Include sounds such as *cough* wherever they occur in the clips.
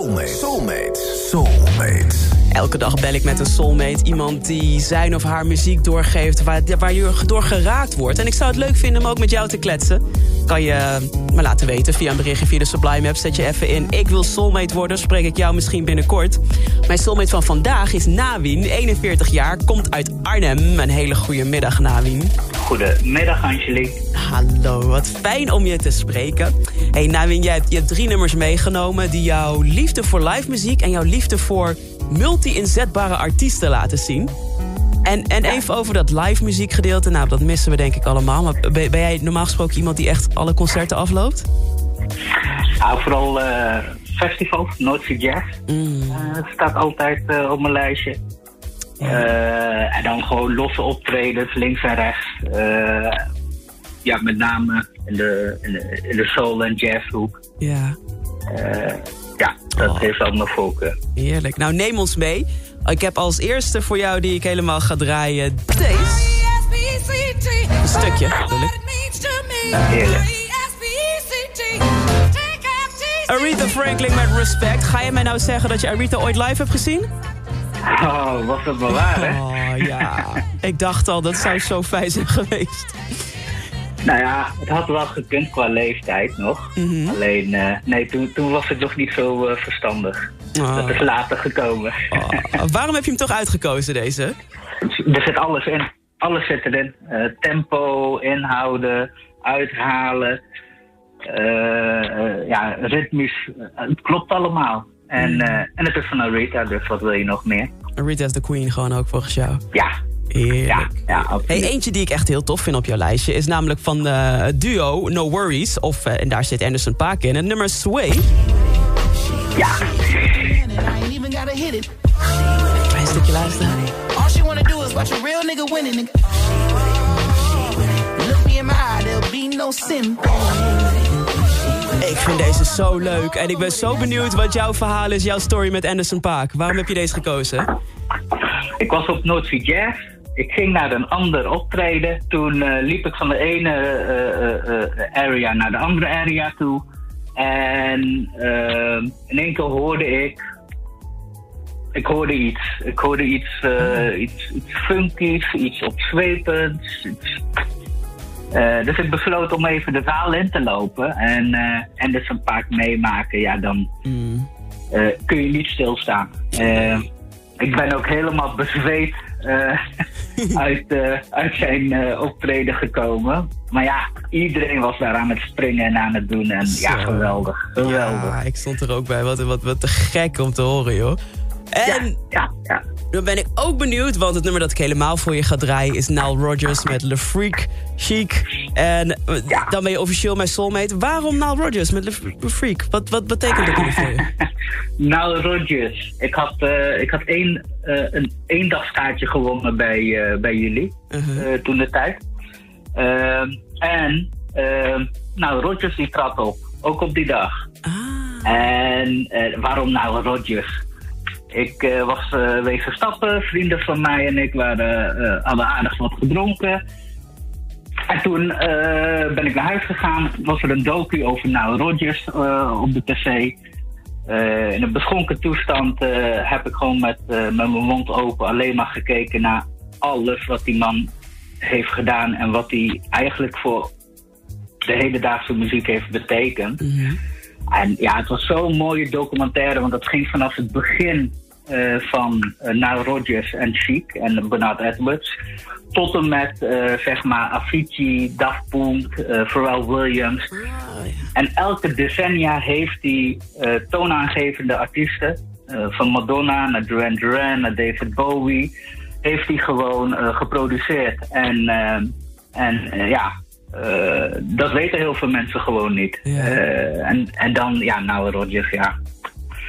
Soulmate. Soulmate. Soulmate. Elke dag bel ik met een soulmate. Iemand die zijn of haar muziek doorgeeft waar, waar je door geraakt wordt. En ik zou het leuk vinden om ook met jou te kletsen. Kan je me laten weten via een berichtje via de Sublime app. Zet je even in, ik wil soulmate worden. Spreek ik jou misschien binnenkort. Mijn soulmate van vandaag is Nawin, 41 jaar. Komt uit Arnhem. Een hele goede middag, Nawin. Goedemiddag, Angelique. Hallo, wat fijn om je te spreken. Hey Nawin, jij hebt, je hebt drie nummers meegenomen... die jouw liefde voor live muziek en jouw liefde voor multi-inzetbare artiesten laten zien. En, en even over dat live muziekgedeelte. Nou, dat missen we denk ik allemaal. Maar ben, ben jij normaal gesproken iemand die echt alle concerten afloopt? Nou, vooral uh, festivals, Noordse Jazz. Mm. Uh, staat altijd uh, op mijn lijstje. Ja. en dan gewoon losse optredens, links en rechts. ja, met name in de, in de, in de soul- en jazzhoek. Ja. Ja, dat oh. heeft allemaal voorkeur. Heerlijk. Nou, neem ons mee. Ik heb als eerste voor jou die ik helemaal ga draaien deze. Een stukje, natuurlijk. Heerlijk. Aretha Franklin met respect. Ga je mij nou zeggen dat je Aretha ooit live hebt gezien? Oh, was dat maar waar, hè? Oh, ja. ik dacht al, dat zou zo fijn zijn geweest. Nou ja, het had wel gekund qua leeftijd nog. Mhm. Alleen, uh, nee, toen, toen was het nog niet zo uh, verstandig. Oh. Dat is later gekomen. Oh. Waarom heb je hem toch uitgekozen, deze? Er zit alles in. Alles zit erin. Uh, tempo, inhouden, uithalen. ja, ritmisch. het klopt allemaal. En, mm. en het is van Aretha, dus wat wil je nog meer? Aretha is de queen gewoon ook volgens jou. Ja, Heerlijk. Ja, ja hey, eentje die ik echt heel tof vind op jouw lijstje... is namelijk van uh, het duo No Worries. Of, uh, en daar zit Anderson Paak in. Het nummer Sway. Ja. Een stukje luisteren. All she wanna do is watch a real nigga winning. Look me in my eye, there'll be no sin. Ik vind deze zo leuk. En ik ben zo benieuwd wat jouw verhaal is, jouw story met Anderson Paak. Waarom heb je deze gekozen? Ik was op Noordzee Jazz ik ging naar een ander optreden. Toen uh, liep ik van de ene uh, uh, area naar de andere area toe. En in één keer hoorde ik. Ik hoorde iets. Ik hoorde iets, iets, iets funkies, iets opzwepends. Iets, dus ik besloot om even de zaal in te lopen. En, en dus een paar meemaken. Ja, dan mm. kun je niet stilstaan. ik ben ook helemaal bezweet *laughs* uit, uit zijn optreden gekomen. Maar ja, iedereen was daar aan het springen en aan het doen. En ja, geweldig. Geweldig. Ja, ik stond er ook bij. Wat, wat, wat te gek om te horen, joh. En ja, ja, ja. dan ben ik ook benieuwd, want het nummer dat ik helemaal voor je ga draaien... is Nile Rodgers met Le Freak Chic. En dan ben je officieel mijn soulmate. Waarom Nile Rodgers met Le Freak? Wat, wat betekent dat nu voor je? *laughs* Nile Rodgers. Ik had, uh, ik had één, uh, een eendagskaartje gewonnen bij, uh, bij jullie -huh. toen de tijd. Ehm, en nou, Rodgers die trad op, ook op die dag. Ah. En waarom nou Rodgers? Ik uh, was uh, wezen stappen, vrienden van mij en ik waren, uh, hadden aardig wat gedronken. En toen ben ik naar huis gegaan, was er een docu over Nile Rodgers op de tv. In een beschonken toestand heb ik gewoon met, met mijn mond open alleen maar gekeken naar alles wat die man heeft gedaan en wat hij eigenlijk voor de hedendaagse muziek heeft betekend. Mm -hmm. En ja, het was zo'n mooie documentaire, want dat ging vanaf het begin van Nile Rodgers en Chic en Bernard Edwards. Tot en met, zeg maar, Avicii, Daft Punk, Pharrell Williams. Oh, en elke decennia heeft hij toonaangevende artiesten, van Madonna naar Duran Duran naar David Bowie, heeft hij gewoon geproduceerd. En, en ja, dat weten heel veel mensen gewoon niet. Ja. en, en dan, ja, nou Rodgers, ja.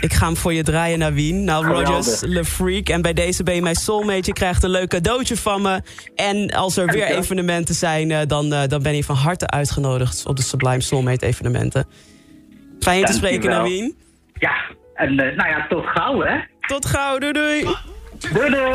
Ik ga hem voor je draaien naar Wien. Nou, Rogers, Le Freak. En bij deze ben je mijn soulmate. Je krijgt een leuk cadeautje van me. En als er weer evenementen zijn, dan, dan ben je van harte uitgenodigd op de Sublime Soulmate evenementen. Fijn je te spreken, Nawien. Ja, en nou ja, tot gauw, hè. Tot gauw, doei doei. Doei doei.